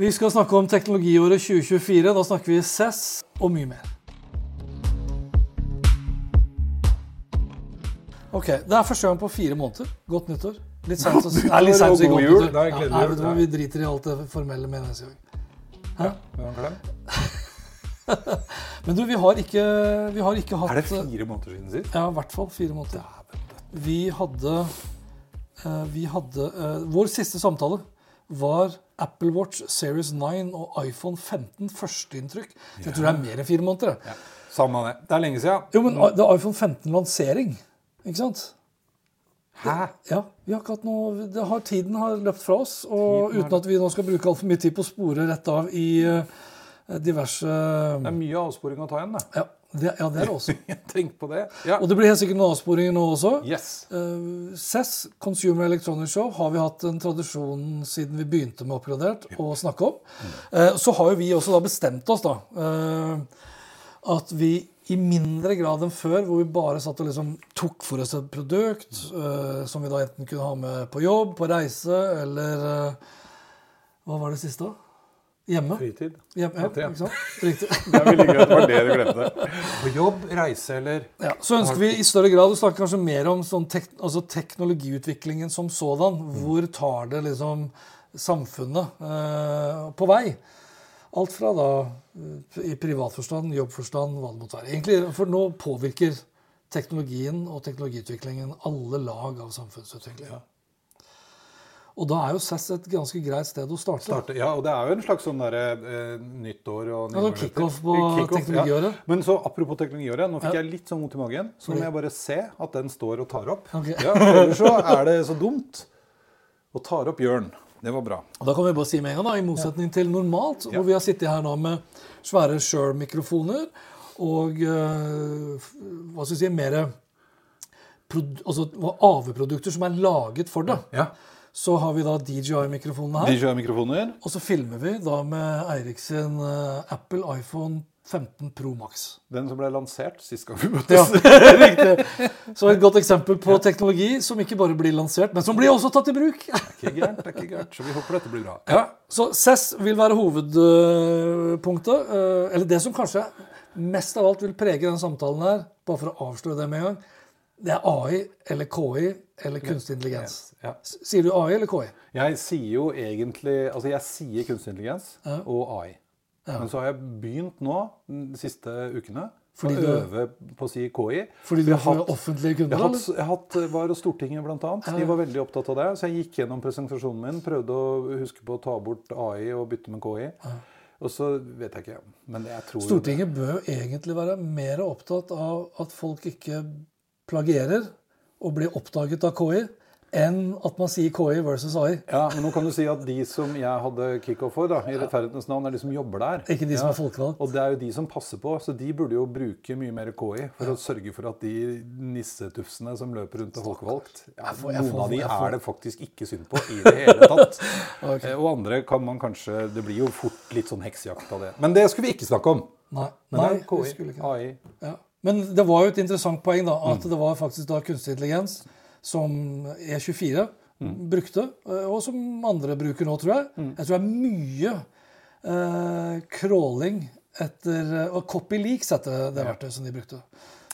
Vi skal snakke om teknologiåret 2024. Da snakker vi CES og mye mer. Ok, Det er første gang på fire måneder. Godt nyttår. Litt seint å si godt nyttår. Nei, Ja, nei, vet du. Vi driter i alt det formelle med neste gang. Ja, en klem? Men du, vi har ikke, vi har ikke hatt Er det fire måneder siden sist? Ja, i hvert fall fire måneder. Vi hadde, eh, vi hadde eh, Vår siste samtale var Apple Watch Series 9 og iPhone 15 førsteinntrykk. Så jeg tror det er mer enn fire måneder. Ja. Samme det. Det er lenge siden. Jo, men det er iPhone 15-lansering, ikke sant? Hæ? Ja, vi har ikke hatt noe det har, Tiden har løpt fra oss, og uten at vi nå skal bruke altfor mye tid på å spore rett av i uh, diverse Det er mye avsporing å ta igjen, da. Ja, det, ja, det er det også. Tenk på det. Ja. Og det blir helt sikkert noen avsporinger nå også. Yes. CES, Consumer Electronics Show, har vi hatt en tradisjon siden vi begynte med Oppgradert å snakke om. Uh, Så har jo vi også da bestemt oss da, uh, at vi i mindre grad enn før, hvor vi bare satt og liksom tok for oss et produkt som vi da enten kunne ha med på jobb, på reise, eller Hva var det siste? da? Hjemme. Fritid. Hjemme ja, Ja. ikke sant? Riktig. Det er veldig gøy at det var det du glemte. På jobb, reise eller Ja, så ønsker vi i større grad å snakke kanskje mer om sånn tek altså teknologiutviklingen som sådan. Hvor tar det liksom samfunnet eh, på vei? Alt fra da i i privatforstand, jobbforstand, hva det måtte være. Egentlig, For nå påvirker teknologien og teknologiutviklingen alle lag av samfunnsutvikling. Og da er jo SAS et ganske greit sted å starte. starte. Ja, og det er jo en slags sånn derre eh, nyttår og Ja, sånn kickoff på teknologiåret. Ja. Men så apropos teknologiåret, nå fikk Ja. jeg litt sånn vondt i magen. Så må jeg bare se at den står og tar opp. Okay. Ja, Ellers så er det så dumt. Og tar opp Jørn. Det var bra. Og Da kan vi bare si med en gang, da, i motsetning til normalt, Ja. hvor vi har sittet her nå med svære Shure-mikrofoner og eh, hva skal vi si, mer altså, AV-produkter som er laget for det. Ja. Så har vi da DJI-mikrofonene her. DJI-mikrofoner. Og så filmer vi da med Eirik sin eh, Apple iPhone 15 Pro Max. Den som ble lansert sist gang vi Ja, riktig. Så et godt eksempel på teknologi som ikke bare blir lansert, men som blir også tatt i bruk. Ikke gærent, det er ikke gærent. Så vi håper dette blir bra. Ja, så CESS vil være hovedpunktet. eh, Eller det som kanskje mest av alt vil prege den samtalen her, bare for å avsløre det med en gang, det er AI eller KI eller kunstig intelligens. Ja. Sier du AI eller KI? Jeg sier jo egentlig Altså, jeg sier kunstig intelligens og AI. Men så har jeg begynt nå, de siste ukene, Fordi å du- øve på å si KI. Fordi du Jeg har offentlige Jeg kunder? eller? hatt, jeg hatt var hos Stortinget blant annet. De var veldig opptatt av det. Så jeg gikk gjennom presentasjonen min, prøvde å huske på å ta bort AI og bytte med KI. Og så vet jeg ikke. Men jeg tror. Stortinget bør egentlig være mer opptatt av at folk ikke plagierer og blir oppdaget av KI, enn at man sier KI versus AI. Ja, men nå kan du si at de som jeg hadde kickoff for, da, i Rettferdighetens navn, er de som jobber der. Ikke de som er folkevalgt. Og det er jo de som passer på, så de burde jo bruke mye mer KI for å sørge for at de nissetufsene som løper rundt og folkevalgt ja, Noen av de er det faktisk ikke synd på i det hele tatt. Ok. Eh, Og andre kan man kanskje Det blir jo fort litt sånn heksejakt av det. Men det skulle vi ikke snakke om. Nei, Nei det er KI. AI. Ja. Men det var jo et interessant poeng da, Mm. at det var faktisk da kunstig intelligens som E24 Mm. brukte, eh, og som andre bruker nå, tror jeg. Jeg tror det er mye eh, crawling etter Og CopyLeaks heter det, det verktøyet som de brukte.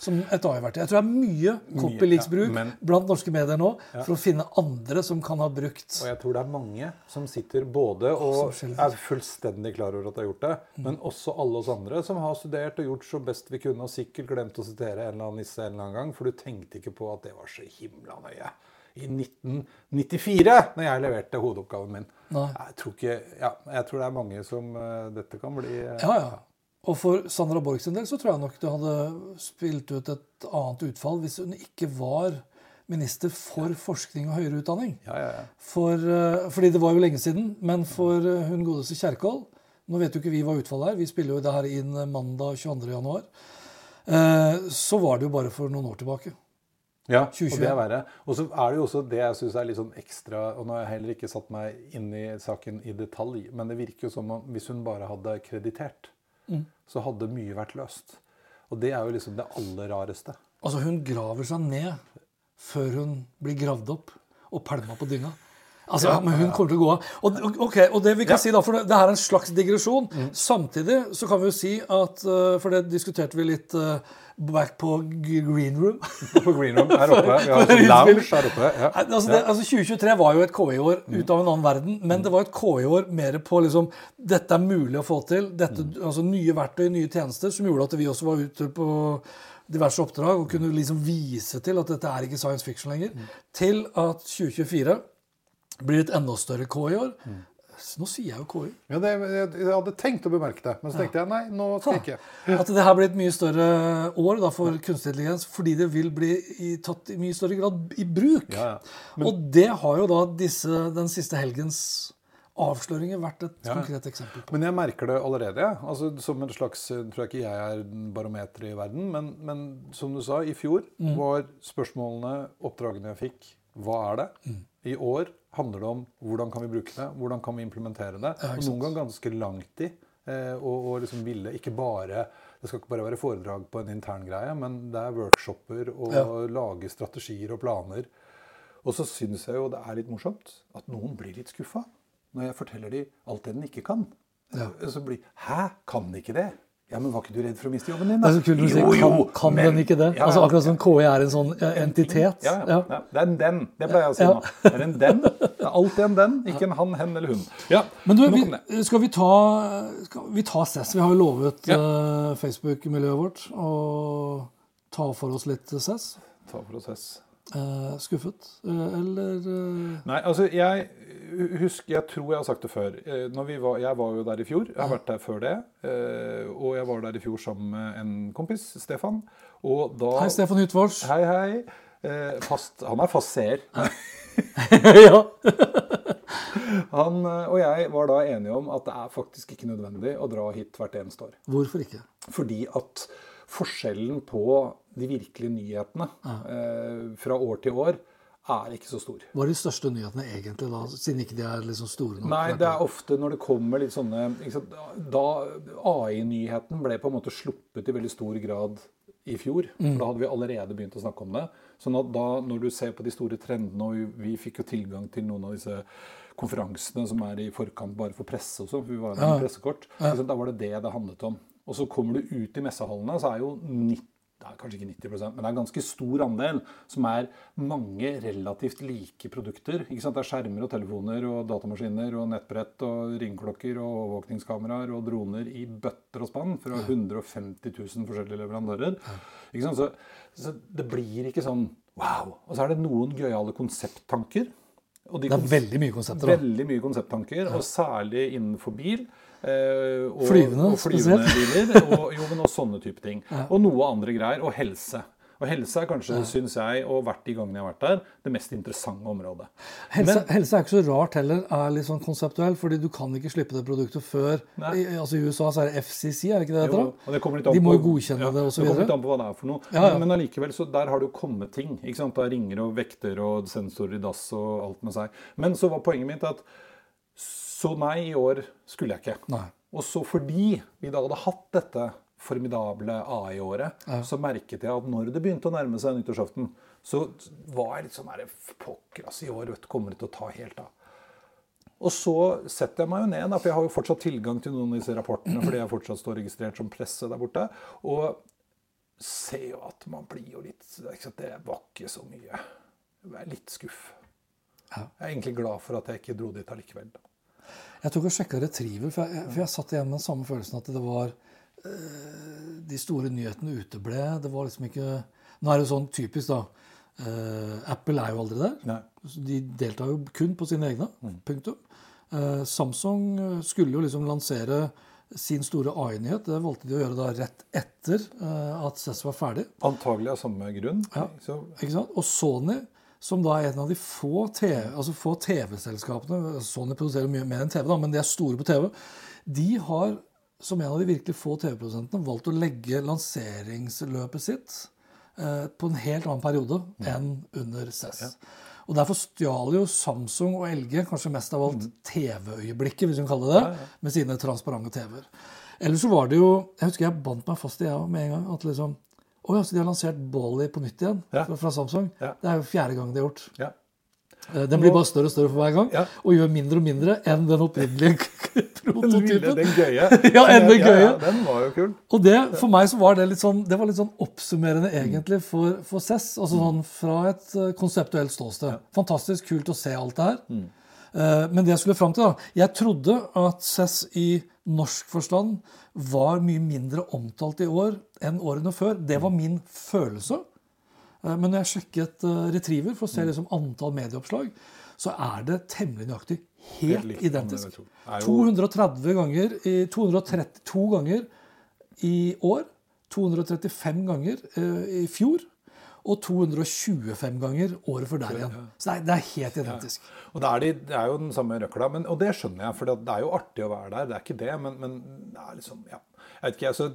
Som et AI-verktøy. Jeg tror det er mye CopyLeaks-bruk ja, blant norske medier nå for å finne andre som kan ha brukt Og jeg tror det er mange som sitter både og er fullstendig klar over at de har gjort det, men også alle oss andre som har studert og gjort så best vi kunne, og sikkert glemt å sitere en eller annen nisse en eller annen gang, for du tenkte ikke på at det var så himla nøye. I 1994, når jeg leverte hovedoppgaven min. Jeg tror ikke Ja, jeg tror det er mange som uh, Dette kan bli uh, Ja, ja. Og for Sandra Borch sin del så tror jeg nok det hadde spilt ut et annet utfall hvis hun ikke var minister for forskning og høyere utdanning. Ja, ja, ja. For, eh, fordi det var jo lenge siden. Men for eh, hun godeste Kjerkol Nå vet jo ikke vi hva utfallet er. Vi spiller jo det her inn mandag 22.1. Eh, så var det jo bare for noen år tilbake. Ja, og det er verre. Og så er det jo også det jeg syns er litt sånn ekstra Og nå har jeg heller ikke satt meg inn i saken i detalj, men det virker jo som om hvis hun bare hadde kreditert, så hadde mye vært løst. Og det er jo liksom det aller rareste. Altså, hun graver seg ned før hun blir gravd opp og pælma på dynga. Altså, ja, Men hun kommer til å gå av. Og, okay, ok, og det vi kan Ja. si da, for det, det her er en slags digresjon. Samtidig så kan vi jo si at eh, For det diskuterte vi litt eh, back på green room. På Green Room her oppe. Vi har lounge her oppe. Ja. Altså, det, altså 2023 var jo et KI-år ut av en annen verden, men det var et KI-år mer på liksom Dette er mulig å få til. Dette, altså Nye verktøy, nye tjenester, som gjorde at vi også var ute på diverse oppdrag og kunne liksom vise til at dette er ikke science fiction lenger. Til at 2024 blir et enda større KI-år. Nå sier jeg jo KI. Ja, det, jeg, jeg hadde tenkt å bemerke det, men så tenkte jeg nei, nå skal jeg ikke. At det her blir et mye større år da, for kunstig intelligens, fordi det vil bli i, tatt i mye større grad i bruk. Ja, ja. Og det har jo da disse, den siste helgens avsløringer vært et Ja. konkret eksempel på. Men jeg merker det allerede. ja. Altså, som en slags, tror jeg ikke jeg er barometer i verden, men, men som du sa, i fjor var spørsmålene, oppdragene jeg fikk, hva er det? I år handler det om hvordan kan vi bruke det, hvordan kan vi implementere det. Ja, og noen ganger ganske langt i. Eh, og, og liksom ville ikke bare Det skal ikke bare være foredrag på en intern greie, men det er workshoper og Ja. lage strategier og planer. Og så syns jeg jo det er litt morsomt at noen blir litt skuffa når jeg forteller dem alt det den ikke kan. Ja. Så blir Hæ, kan den ikke det? Ja, men var ikke du redd for å miste jobben din? Det er når du sier kan, kan men- den ikke det? Ja, Altså Akkurat som KI er en sånn eh, entitet. Ja, ja, ja. Det er en den. Det pleier jeg å si Ja. nå. Det er en den. Det er alltid en den, ikke en han, hen eller hun. Ja, Men du, vi, skal vi ta skal vi ta CES? Vi har jo lovet Ja. eh, Facebook-miljøet vårt å ta for oss litt CES. Ta for prosess. Uh, skuffet? Uh, eller eh, Nei, altså jeg husker, jeg tror jeg har sagt det før. Eh, Når vi var, jeg var jo der i fjor. Jeg har vært der før det. eh, Og jeg var der i fjor sammen med en kompis, Stefan. Og da Hei, Stefan Utvors. Hei, hei. Eh, Fast, han er fast seer. ja. Han og jeg var da enige om at det er faktisk ikke nødvendig å dra hit hvert eneste år. Hvorfor ikke? Fordi at forskjellen på de virkelige nyhetene eh, fra år til år er ikke så stor. Hva er de største nyhetene egentlig, da, siden ikke de er liksom store nok? Nei, det er ofte når det kommer litt sånne sant, Da AI-nyheten ble på en måte sluppet i veldig stor grad i fjor. For da hadde vi allerede begynt å snakke om det. Sånn at da, når du ser på de store trendene, og vi, fikk jo tilgang til noen av disse konferansene som er i forkant bare for presse og sånn, for vi var med ja. pressekort, sant, da var det det det handlet om. Og så kommer du ut i messehallene, så er jo 90 det er kanskje ikke 90% men det er en ganske stor andel som er mange relativt like produkter. Ikke sant? Det er skjermer og telefoner og datamaskiner og nettbrett og ringeklokker og overvåkningskameraer og droner i bøtter og spann fra 150 000 forskjellige leverandører. Ikke sant? Så, så det blir ikke sånn wow. Og så er det noen gøyale konsepttanker. Det er veldig mye konsepter. da. Veldig mye konsepttanker, og særlig innenfor bil. Eh, og, Flyvende, og flyvende biler, og, jo, men og sånne type ting. Og noe andre greier. Og helse. Og helse er kanskje, synes jeg, og vært de gangene jeg har vært der, det mest interessante området. Helse, helse er ikke så rart heller, er litt sånn konseptuell, fordi du kan ikke slippe det produktet før i, altså I USA så er det FCC, er det ikke det Jo, og det an De må jo godkjenne det osv. Det kommer litt an på hva det er for noe. Ja, ja. Men, men allikevel, så der har det jo kommet ting. ikke sant? Da ringer og vekter og sensorer i dass og alt med seg. Men så var poenget mitt at så nei, i år skulle jeg ikke. Nei. Og så fordi vi da hadde hatt dette formidable AI-året, så merket jeg at når det begynte å nærme seg nyttårsaften, så var jeg litt sånn her Pokker, altså, i år vet kommer det til å ta helt av. Og så setter jeg meg jo ned, da, for jeg har jo fortsatt tilgang til noen av disse rapportene fordi jeg fortsatt står registrert som presse der borte. Og ser jo at man blir jo litt Det var ikke så mye. Jeg er litt skuff. Jeg er egentlig glad for at jeg ikke dro dit allikevel. Jeg tok og sjekka Retriever, for jeg, for jeg satt igjen med den samme følelsen at det var eh, De store nyhetene uteble. Det var liksom ikke Nå er det jo sånn typisk, da. Uh, Apple er jo aldri der. Nei. De deltar jo kun på sine egne. Punktum. Uh, Samsung skulle jo liksom lansere sin store AI-nyhet. Det valgte de å gjøre da rett etter uh, at CES var ferdig. Antagelig av samme grunn. Så, Ikke sant? Og Sony som da er en av de få TV altså få TV-selskapene Sony produserer mye mer enn TV, da, men de er store på TV. De har som en av de virkelig få TV-produsentene valgt å legge lanseringsløpet sitt eh, på en helt annen periode enn under CES. Og Derfor stjal jo Samsung og LG kanskje mest av alt TV-øyeblikket, hvis vi kan kalle det det, med sine transparente TV-er. Ellers så var det jo Jeg husker jeg bandt meg fast i jeg med en gang. at liksom, Å ja, så de har lansert Bolly på nytt igjen Ja. fra, Samsung. Ja. Det er jo fjerde gang de har gjort. Ja. Eh, Den blir bare større og større for hver gang, Ja. og gjør mindre og mindre enn den opprinnelige prototypen. den gøye. Ja, enn den gøye. Ja, den var jo kul. Og det, for meg så var det litt sånn, det var litt sånn oppsummerende egentlig for, for CESS. Altså sånn fra et eh, konseptuelt ståsted. Fantastisk kult å se alt det her. Mm. Men det jeg skulle fram til, da Jeg trodde at CESS i norsk forstand var mye mindre omtalt i år enn årene før. Det var min følelse. Eh, Men når jeg sjekket eh, Retriever for å se liksom antall medieoppslag, så er det temmelig nøyaktig helt identisk. det er jo- 230 ganger 232 ganger i år. 235 ganger eh, i fjor. Og 225 ganger året før der igjen. Så det er, det er helt identisk. Og det er, de, det er jo den samme røkla, men, og det skjønner jeg, for det er jo artig å være der. Det er ikke det, men, men det er liksom Ja. Jeg vet ikke, jeg, så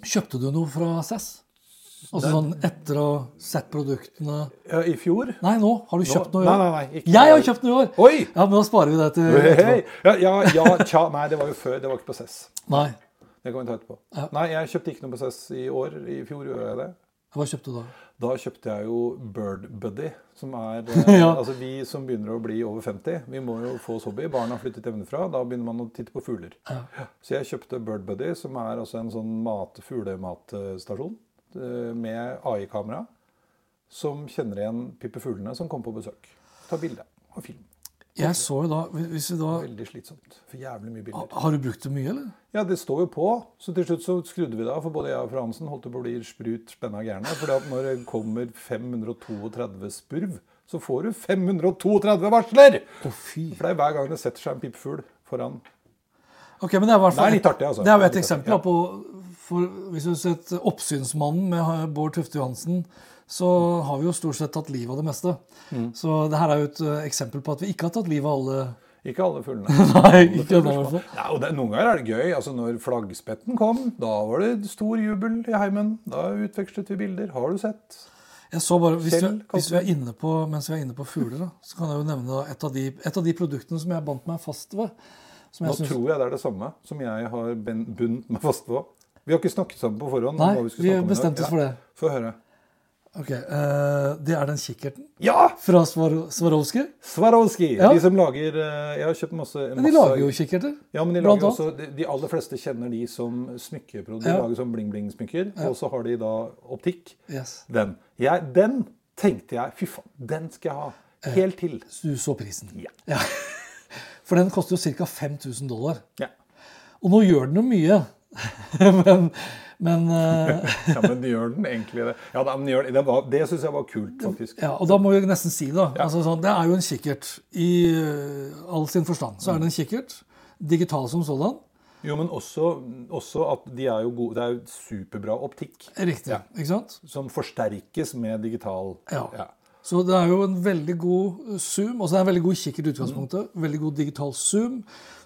Kjøpte du noe fra SES? Altså sånn etter å ha sett produktene ja, I fjor Nei, nå. Har du kjøpt noe i år? nei, nei, ikke Jeg har kjøpt noe i år! Oi! Ja, men da sparer vi det til hey, etterpå. Ja, ja, ja, tja. Nei, det var jo før. Det var ikke på SES. Nei. Det kan vi ta etterpå. Ja. Nei, jeg kjøpte ikke noe på CES i år. I fjor gjorde jeg det. Hva kjøpte du da? Da kjøpte jeg jo Bird Buddy, som er eh, Ja. Altså vi som begynner å bli over 50, vi må jo få oss hobby. Barna har flyttet hjemmefra. Da begynner man å titte på fugler. Så jeg kjøpte Bird Buddy, som er altså en sånn mat, fuglematstasjon eh, med AI-kamera. Som kjenner igjen pippefuglene som kommer på besøk. Ta bilde og film. Jeg så jo da Hvis vi da Veldig slitsomt. For jævlig mye bilder. Har du brukt det mye, eller? Ja, det står jo på. Så til slutt så skrudde vi det av, for både jeg og Fransen holdt på å bli sprut spenna gærne. For når det kommer 532 spurv, så får du 532 varsler! Å, fy. For det er hver gang det setter seg en pippfugl foran. Ok, men Det er Det er litt artig, altså. Det er jo et eksempel Ja. på for Hvis du har sett Oppsynsmannen med Bård Tufte Johansen, så har vi jo stort sett tatt livet av det meste. Mm. Så det her er jo et eh, eksempel på at vi ikke har tatt livet av alle Ikke alle fuglene. Nei, ikke alle fuglene. Ja, og det, Noen ganger er det gøy. altså Når flaggspetten kom, da var det stor jubel i heimen. Da utvekslet vi bilder. Har du sett? Jeg så bare, hvis, Kjell, vi, hvis vi er inne på, Mens vi er inne på fugler, da, så kan jeg jo nevne et av, de, et av de produktene som jeg bandt meg fast ved. Som Nå synes, tror jeg det er det samme som jeg har bundet meg fast på. Vi har ikke snakket sammen på forhånd. Nei, vi vi bestemte oss for det. Få høre. Ok, uh, Det er den kikkerten Ja! fra Swar Swarovski. Swarovski. Ja. De som lager eh, Jeg har kjøpt masse, Men de lager jo kikkerter. Ja, men de, lager også, de, de aller fleste kjenner de som smykkeprodukter. De Ja. lager sånn bling-bling-smykker. Og så har de da optikk. Yes. Den. Jeg, den tenkte jeg Fy faen, den skal jeg ha. Helt til. Du så prisen. Ja. For den koster jo ca. 5000 dollar. Ja. Og nå gjør den jo mye. men men eh, ja, men gjør den egentlig det? Ja, den gjør, den- det var- det syns jeg var kult, faktisk. ja, Og da må vi nesten si det. Altså, sånn, det er jo en kikkert i eh, all sin forstand. Så er det en kikkert. Digital som sådan. Jo, men også, også at de er gode Det er jo superbra optikk. Riktig. Ja. Ikke sant? Som forsterkes med digital Ja. Så det er jo en veldig god zoom. Altså det er en veldig god kikkert i utgangspunktet. Veldig god digital zoom.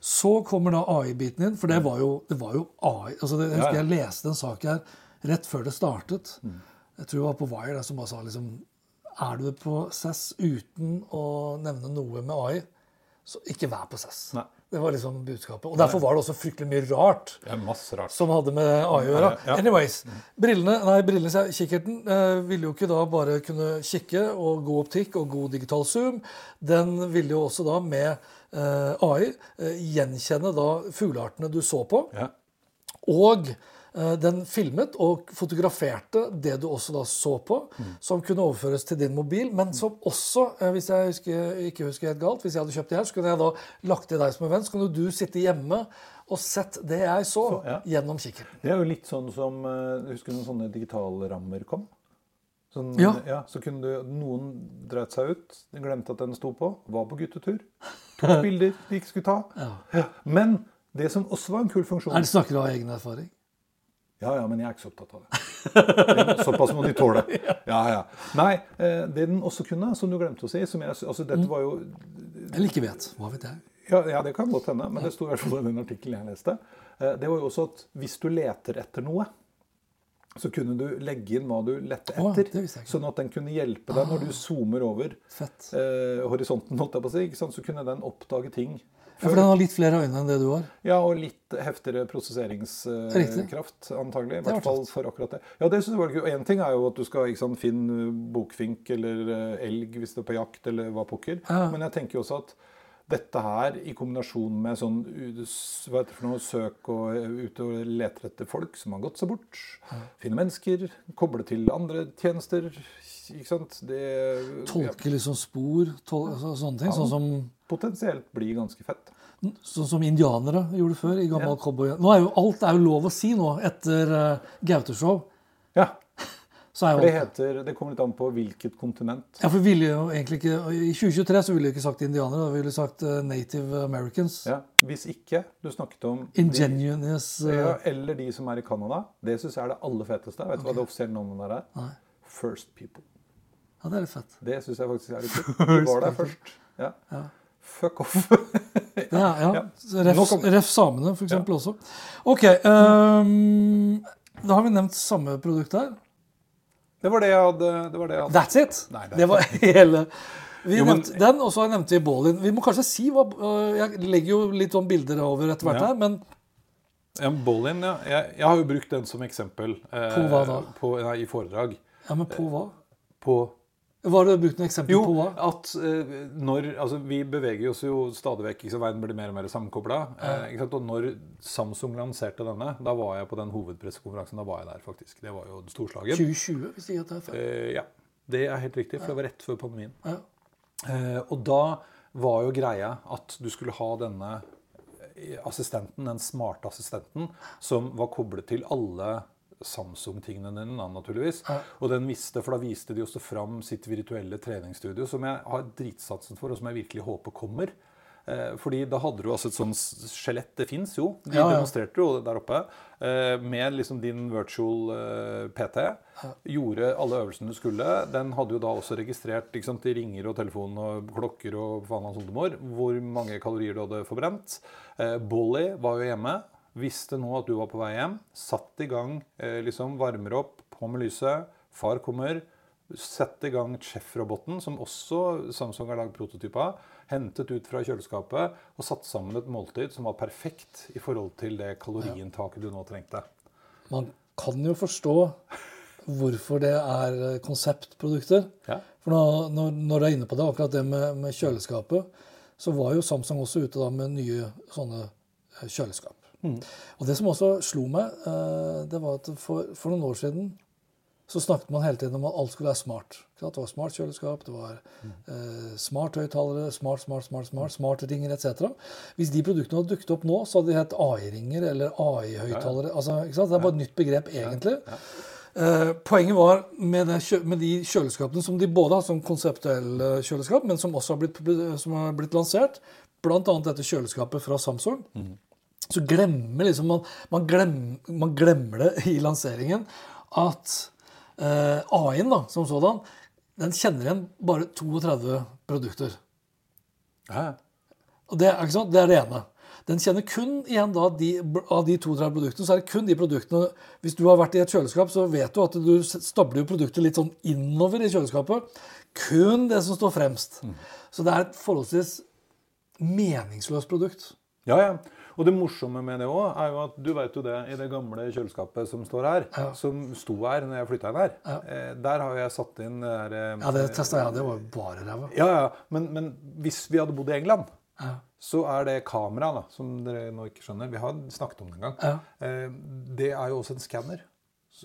Så kommer da AI-biten inn, for det var jo, det var jo AI. Altså det, jeg husker jeg leste en sak her rett før det startet. Jeg tror det var på Wire der som bare sa liksom Er du på CES uten å nevne noe med AI, så ikke vær på CES. Nei. Det var liksom budskapet. Og derfor var det også fryktelig mye rart er masse rart. som hadde med AI å gjøre. Ja. Anyways, brillene, nei, brillene, kikkerten eh, ville jo ikke da bare kunne kikke og god optikk og god digital zoom. Den ville jo også da med eh, AI eh, gjenkjenne da fugleartene du så på. Ja. Og den filmet og fotograferte det du også da så på, som kunne overføres til din mobil, men som også, eh, hvis jeg husker, ikke husker helt galt, hvis jeg hadde kjøpt det her, så kunne jeg da lagt til deg som en venn, så kunne du sitte hjemme og sett det jeg så, ja. gjennom kikkerten. Det er jo litt sånn som eh, Husker du når sånne digitalrammer kom? Sånn, Ja. Så kunne du, Noen dreit seg ut, glemte at den sto på, var på guttetur. Tok bilder de ikke skulle ta. Ja. Men det som også var en kul funksjon Er det Snakker du av egen erfaring? Ja, ja, men jeg er ikke så opptatt av det. Såpass må de tåle. Ja, ja. Nei, eh, det den også kunne, som du glemte å si som jeg, altså Dette var jo Eller ikke vet. Hva vet jeg. ja, ja, det kan godt hende, men det sto i hvert fall i den artikkelen jeg leste. Eh, Det var jo også at hvis du leter etter noe, så kunne du legge inn hva du lette etter. ikke. sånn at den kunne hjelpe deg når du zoomer over Fett. eh, horisonten, holdt jeg på å si. Så kunne den oppdage ting. Ja, for den har litt flere øyne enn det du har. Ja, og litt heftigere prosesseringskraft, antagelig. I hvert fall for akkurat det. Ja, det synes jeg var. Og én ting er jo at du skal ikke sant, finne bokfink eller eh, elg hvis du er på jakt, eller hva pokker. Ja. Men jeg tenker jo også at dette her, i kombinasjon med sånn hva heter det for noe, søk og eh, ute og leter etter folk som har gått seg bort, finne mennesker, koble til andre tjenester ikke sant? Det ja, Tolke liksom spor, tol sånne ting. Sånn som, potensielt blir ganske fett. Sånn som indianere gjorde før i gammel Ja. cowboy. Nå er jo alt er jo lov å si nå, etter uh, Gaute-show. Ja, Så er for jo det heter Det kommer litt an på hvilket kontinent. Ja, for ville jo egentlig ikke I 2023 så ville vi ikke sagt indianere, da ville vi sagt uh, native americans. Ja, Hvis ikke du snakket om Ingenuous de, eh, ja, Eller de som er i Canada. Det syns jeg er det aller feteste. Vet du hva det offisielle navnet der er? Nei. First People. Ja, det er litt fett. Det syns jeg faktisk er litt kult. Du var der først. Ja. Ja. Fuck off. Ja, ja. Ja. Ref, ref samene, for eksempel, også. OK. Um, da har vi nevnt samme produkt her. Det var det jeg hadde. Det var det jeg hadde. That's it! Nei, that's det var hele vi Jo, men- nevnte den, og så nevnte vi Ballin. Vi må kanskje si hva øh, Jeg legger jo litt sånn bilder over etter hvert Ja. her, men Ja, Bålin, ja. Jeg, jeg har jo brukt den som eksempel. eh, På hva da? På, nei, I foredrag. Ja, men på hva? På Hva har du brukt noen eksempler Jo, på? at eh, når Altså, vi beveger oss jo stadig vekk. Ikke sant? Verden blir mer og mer sammenkobla. Eh, og når Samsung lanserte denne, da var jeg på den hovedpressekonferansen. Da var jeg der, faktisk. Det var jo storslaget. 2020, hvis jeg tar feil. Eh, ja. Det er helt riktig, for det var rett før pandemien. Ja. Eh, og da var jo greia at du skulle ha denne assistenten, den smarte assistenten, som var koblet til alle Samsung-tingene dine, naturligvis. Og den visste, for da viste de også fram sitt virtuelle treningsstudio, som jeg har dritsatsen for, og som jeg virkelig håper kommer. Eh, fordi da hadde du altså et sånt skjelett. Det fins jo. De Ja, ja. demonstrerte jo der oppe. Eh, med liksom din virtual eh, PT. Gjorde alle øvelsene du skulle. Den hadde jo da også registrert ikke sant, ringer og telefon og klokker og faen hans oldemor hvor mange kalorier du hadde forbrent. Bolly var jo hjemme. Visste nå at du var på vei hjem. Satt i gang, eh, liksom varmer opp, på med lyset. Far kommer. Sette i gang Chef-roboten, som også Samsung har lagd prototyp av. Hentet ut fra kjøleskapet og satt sammen et måltid som var perfekt i forhold til det kaloriinntaket du nå trengte. Man kan jo forstå hvorfor det er konseptprodukter. Ja. For når, når, når du er inne på det, akkurat det med, med kjøleskapet, så var jo Samsung også ute da med nye sånne eh, kjøleskap. Og det som også slo meg, eh, det var at for, for noen år siden så snakket man hele tiden om at alt skulle være smart. Det var smart kjøleskap, det var eh, smart høyttalere, smart, smart, smart, smart, smart ringer etc. Hvis de produktene hadde dukket opp nå, så hadde de hett AI-ringer eller AI-høyttalere. Altså. Det er bare et nytt begrep, egentlig. Eh, poenget var med, det, med de kjøleskapene som de både har som konseptuelle kjøleskap, men som også har blitt, som har blitt lansert, bl.a. dette kjøleskapet fra Samsung, så glemmer liksom man, man, glemmer, man glemmer det i lanseringen at eh, AI-en da, som sådan, den kjenner igjen bare 32 produkter. Ja, Og det, er, det er det ene. Den kjenner kun igjen da de, av de 32 produktene, så er det kun de produktene Hvis du har vært i et kjøleskap, så vet du at du stabler jo produkter litt sånn innover i kjøleskapet. Kun det som står fremst. Så det er et forholdsvis meningsløst produkt. ja. ja. Og det morsomme med det òg, er jo at du vet jo det i det gamle kjøleskapet som står her, som sto her når jeg flytta inn her, eh, der har jeg satt inn det der eh, Ja, det testa jeg. Det var bare ræva. Ja, ja. Men, men hvis vi hadde bodd i England, Ja. så er det kamera, da, som dere nå ikke skjønner Vi har snakket om det en gang. Ja. Eh, det er jo også en skanner.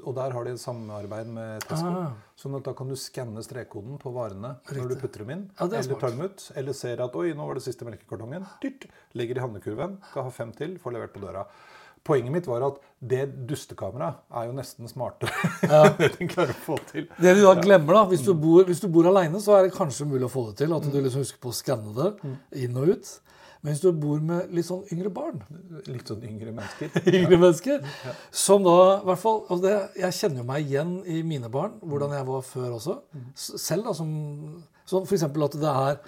Og der har de et samarbeid med Tesco. Ah. Sånn at da kan du skanne strekkoden på varene når du putter dem inn. Ja, er eller tar dem ut. Eller ser at oi, nå var det siste melkekartongen. Dyrt. Legger i handlekurven. Skal ha fem til. Får levert på døra. Poenget mitt var at det dustekameraet er jo nesten smartere enn det de klarer å få til. Det du da glemmer, da, hvis du bor, hvis du bor aleine, så er det kanskje mulig å få det til. At du liksom husker på å skanne det inn og ut. Men hvis du bor med litt sånn yngre barn, Litt sånn yngre mennesker. yngre mennesker, som da i hvert fall altså det, Jeg kjenner jo meg igjen i mine barn, hvordan jeg var før også. S- Selv da som Sånn f.eks. at det er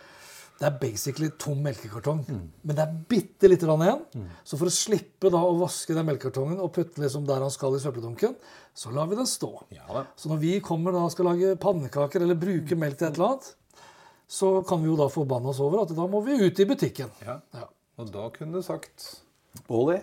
det er basically tom melkekartong, men det er bitte lite grann igjen. Så for å slippe da å vaske den melkekartongen og putte liksom der han skal i søppeldunken, så lar vi den stå. Ja. Så når vi kommer da og skal lage pannekaker eller bruke melk til et eller annet, så kan vi jo da forbanne oss over at da må vi ut i butikken. Ja. Ja. Og da kunne du sagt Oli,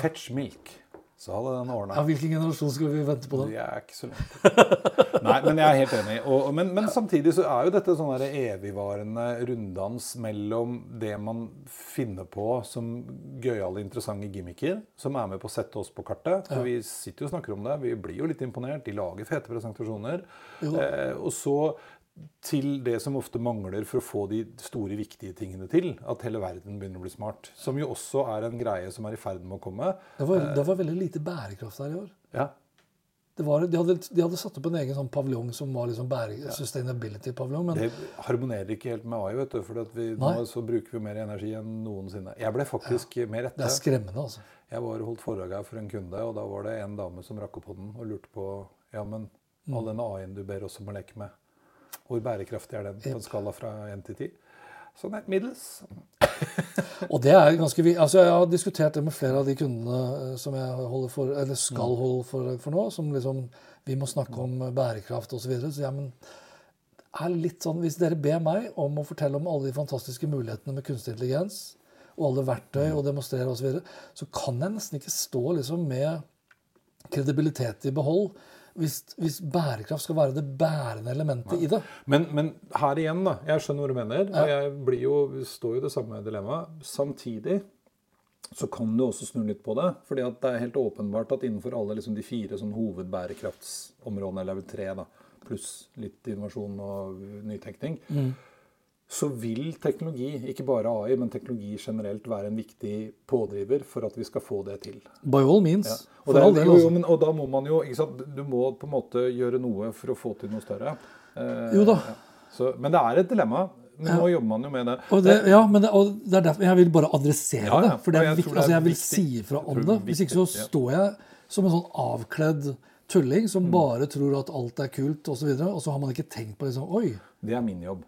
fetch milk. Så hadde den ordna. Ja, Hvilken generasjon skal vi vente på da? Jeg er ikke så langt. Nei, men jeg er helt enig. Og, men, men samtidig så er jo dette sånn der evigvarende runddans mellom det man finner på som gøyale, interessante gimmicker, som er med på å sette oss på kartet. For vi sitter jo og snakker om det. Vi blir jo litt imponert. De lager fete presentasjoner. Eh, og så til det som ofte mangler for å få de store, viktige tingene til. At hele verden begynner å bli smart. Som jo også er en greie som er i ferd med å komme. Det var, det var veldig lite bærekraft der i år. Ja, Det var, de, hadde, de hadde satt opp en egen sånn paviljong som var liksom bære, sustainability-paviljong. Men Det harmonerer ikke helt med AI, vet du, for at vi, nå så bruker vi mer energi enn noensinne. Jeg ble faktisk mer det er skremmende, altså. Jeg var holdt foredrag her for en kunde, og da var det en dame som rakk opp hånden og lurte på ja, men Mm. all den AI-en du ber oss om å leke med, hvor bærekraftig er den på en skala fra 1 til 10? Sånn er middels. Og det er ganske altså Jeg har diskutert det med flere av de kundene eh, som jeg holder for, eller skal holde for, for nå. Som liksom Vi må snakke om bærekraft osv. Så, videre. så ja, men er litt sånn, Hvis dere ber meg om å fortelle om alle de fantastiske mulighetene med kunstig intelligens, og alle verktøy og demonstrere osv., så, videre, så kan jeg nesten ikke stå liksom med kredibilitet i behold hvis, hvis bærekraft skal være det bærende elementet i det. Men, men her igjen, da. Jeg skjønner hva du mener. Og jeg blir jo, står jo i det samme dilemmaet. Samtidig så kan du også snu litt på det. fordi at det er helt åpenbart at innenfor alle liksom, de fire sånn, hovedbærekraftsområdene, eller tre, da, pluss litt innovasjon og nytenkning, så vil teknologi, ikke bare AI, men teknologi generelt, være en viktig pådriver for at vi skal få det til. By all means. Og, For all er- jo, jo, Altså. men, og da må man jo ikke sant? Du må på en måte gjøre noe for å få til noe større. Eh, Jo da. ja. Så, men det er et dilemma. Nå nå jobber man jo med det. Og det, ja, men det, og det er derfor jeg vil bare adressere Ja, ja. det. For det er jeg viktig, det er altså jeg vil viktig. si ifra om det. Hvis ikke så ja. står jeg som en sånn avkledd tulling Mm. som bare tror at alt er kult osv., og, så videre, og så har man ikke tenkt på det sånn Oi, Det er min jobb.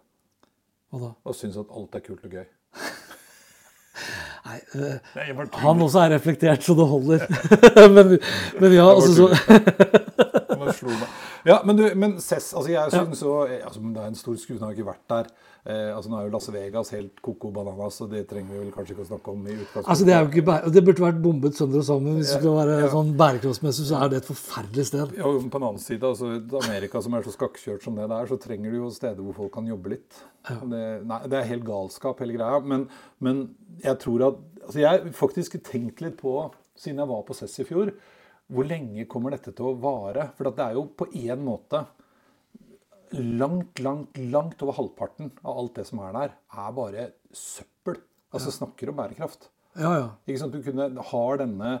Hva da? Og synes at alt er kult og gøy. Nei, eh, han også er reflektert, så det holder. men, men ja, altså så Bare slo meg. Ja, men, du, men Cess, altså jeg synes jo, altså, Det er en stor den har ikke vært der. Eh, altså Nå er jo Las Vegas helt coco bananas, og det trenger vi vel kanskje ikke å snakke om. i utgangspunktet. Altså, det er jo ikke bære, Det burde vært bombet sønder og sammen. Hvis det skal være sånn bærekraftsmessig, så er det et forferdelig sted. Ja, og på den annen side, altså Amerika som er så skakkjørt som det det er, så trenger du jo steder hvor folk kan jobbe litt. Det, nei, det er helt galskap, hele greia. Men, men jeg tror at altså Jeg har faktisk tenkt litt på, siden jeg var på CESS i fjor, hvor lenge kommer dette til å vare? For det er jo på én måte langt, langt, langt over halvparten av alt det som er der, er bare søppel. Altså snakker om bærekraft. Ja, ja. Ikke sant? Du kunne, har denne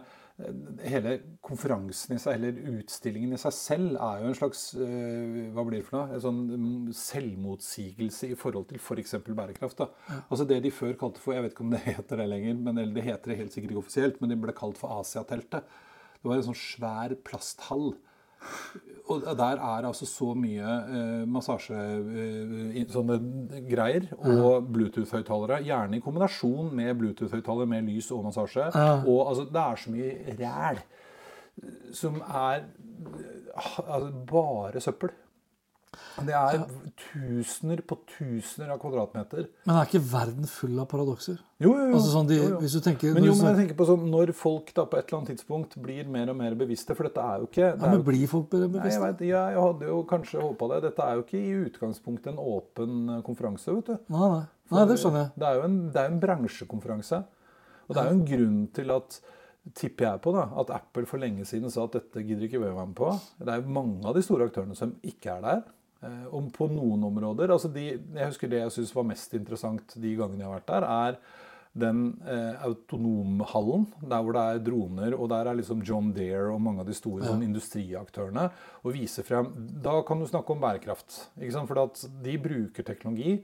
Hele konferansen i seg, eller utstillingen i seg selv, er jo en slags eh, Hva blir det for noe? En sånn mm, selvmotsigelse i forhold til f.eks. bærekraft. Da. Altså Det de før kalte for Jeg vet ikke om det heter det lenger, men, eller det heter det helt sikkert ikke offisielt, men det ble kalt for Asiateltet. Det var en sånn svær plasthall. Og der er altså så mye eh, massasje eh, og Bluetooth-høyttalere. Gjerne i kombinasjon med Bluetooth-høyttaler med lys og massasje. Og altså, det er så mye ræl som er altså, bare søppel. Det er tusener på tusener av kvadratmeter. Men er ikke verden full av paradokser? Jo, jo, jo. Altså sånn de, Jo, jo. Hvis du tenker Men jo, men jeg tenker på sånn, når folk da på et eller annet tidspunkt blir mer og mer bevisste For dette er jo ikke det ja, er men Blir folk bevisste? Nei, jeg, vet, ja, jeg hadde jo kanskje håpa det. Dette er jo ikke i utgangspunktet en åpen eh, konferanse. vet du. Nei, nei. nei, det skjønner jeg. Det er jo en, det er en bransjekonferanse. Og det er jo en grunn til at tipper jeg på da, at Apple for lenge siden sa at dette gidder ikke vi å være med på. Det er jo mange av de store aktørene som ikke er der. Eh, og på noen områder altså de, Jeg husker det jeg syns var mest interessant de gangene jeg har vært der, er den eh, autonomhallen, der hvor det er droner, og der er liksom John Deere og mange av de store sånn, industriaktørene, og viser frem Da kan du snakke om bærekraft. For at de bruker teknologi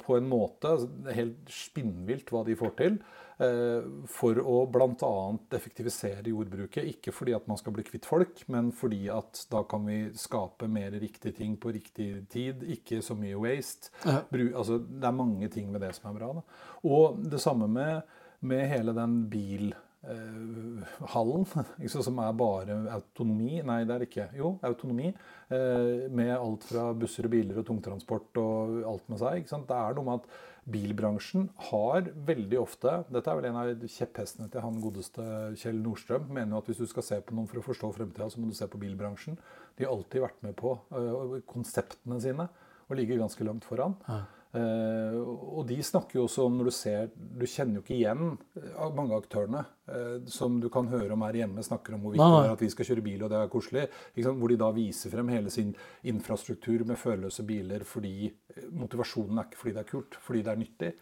på en måte altså, helt spinnvilt hva de får til. eh, For å bl.a. effektivisere jordbruket. Ikke fordi at man skal bli kvitt folk, men fordi at da kan vi skape mer riktige ting på riktig tid. Ikke så mye waste. Altså, det er mange ting med det som er bra. Da. Og det samme med, med hele den bil eh, hallen, ikke sant, som er bare autonomi Nei, det er det ikke. Jo, autonomi. eh, med alt fra busser og biler og tungtransport og alt med seg. Det er noe med at bilbransjen har veldig ofte Dette er vel en av kjepphestene til han godeste Kjell Nordstrøm. Mener jo at hvis du skal se på noen for å forstå fremtida, så må du se på bilbransjen. De har alltid vært med på eh, konseptene sine og ligger ganske langt foran. Eh, og de snakker jo også om når du ser Du kjenner jo ikke igjen eh, mange av aktørene eh, som du kan høre om her hjemme, snakker om hvor viktig det er at vi skal kjøre bil, og det er koselig. Hvor de da viser frem hele sin infrastruktur med førerløse biler fordi eh, motivasjonen er ikke fordi det er kult, fordi det er nyttig.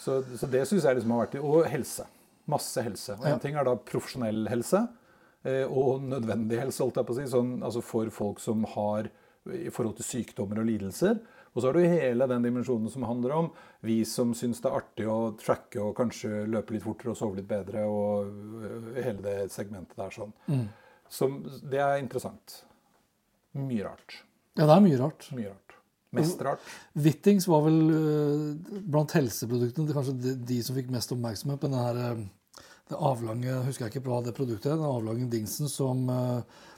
Så, så det syns jeg liksom har vært Og helse. Masse helse. Og en ting er da profesjonell helse. eh, Og nødvendig helse, holdt jeg på å si. Sånn, altså for folk som har i forhold til sykdommer og lidelser. Og så har du hele den dimensjonen som handler om vi som syns det er artig å tracke og kanskje løpe litt fortere og sove litt bedre, og øh, hele det segmentet der sånn. Som, det er interessant. Mye rart. Ja, det er mye rart. Mye rart. Mest rart. Whittings var vel øh, blant helseproduktene kanskje de, de som fikk mest oppmerksomhet. på den her, øh, det avlange husker jeg ikke hva det produktet er, den avlange dingsen som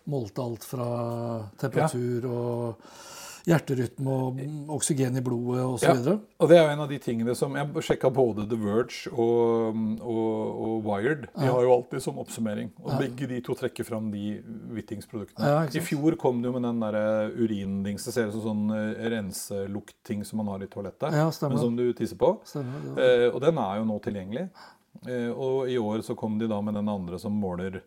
målte alt fra temperatur og hjerterytme og oksygen i blodet osv. Ja, og det er jo en av de tingene som Jeg sjekka både The Verge og, og, og Wired. De har jo alltid som oppsummering. Og begge de to trekker fram de Whittings-produktene. Ja, I fjor kom det jo med den der urindings. Det ser ut som sånn eh, renseluktting som man har i toalettet. Ja, men som du tisser på. Stemmer, Eh, og den er jo nå tilgjengelig. Eh, og i år så kom de da med den andre som måler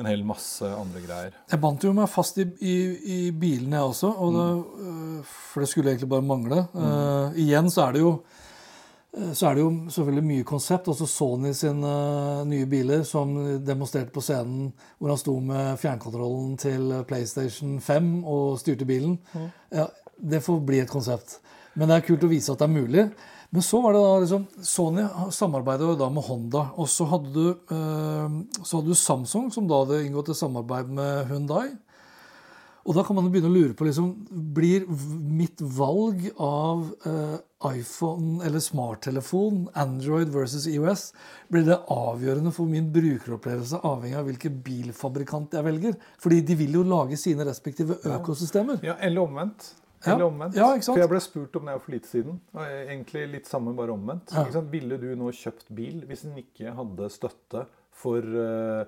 en hel masse andre greier. Jeg bandt jo meg fast i, i, i bilen, jeg også. Og det, mm. for det skulle egentlig bare mangle. Eh, igjen så er det jo eh, så er det jo selvfølgelig mye konsept. Også Sony sine nye biler som demonstrerte på scenen hvor han sto med fjernkontrollen til PlayStation 5 og styrte bilen. Ja, det får bli et konsept. Men det er kult å vise at det er mulig. Men så var det da liksom Sony samarbeidet da med Honda. Og så hadde du, eh, så hadde du Samsung, som da hadde inngått et samarbeid med Hyundai. Og da kan man begynne å lure på liksom, Blir mitt valg av eh, iPhone eller smarttelefon, Android versus IOS, blir det avgjørende for min brukeropplevelse avhengig av hvilken bilfabrikant jeg velger? Fordi de vil jo lage sine respektive økosystemer. Ja, Eller omvendt. Ja. Eller omvendt. Ja, ikke sant? For jeg ble spurt om det for litt siden. Egentlig litt samme, bare omvendt. Ja. Ville du nå kjøpt bil hvis den ikke hadde støtte for uh,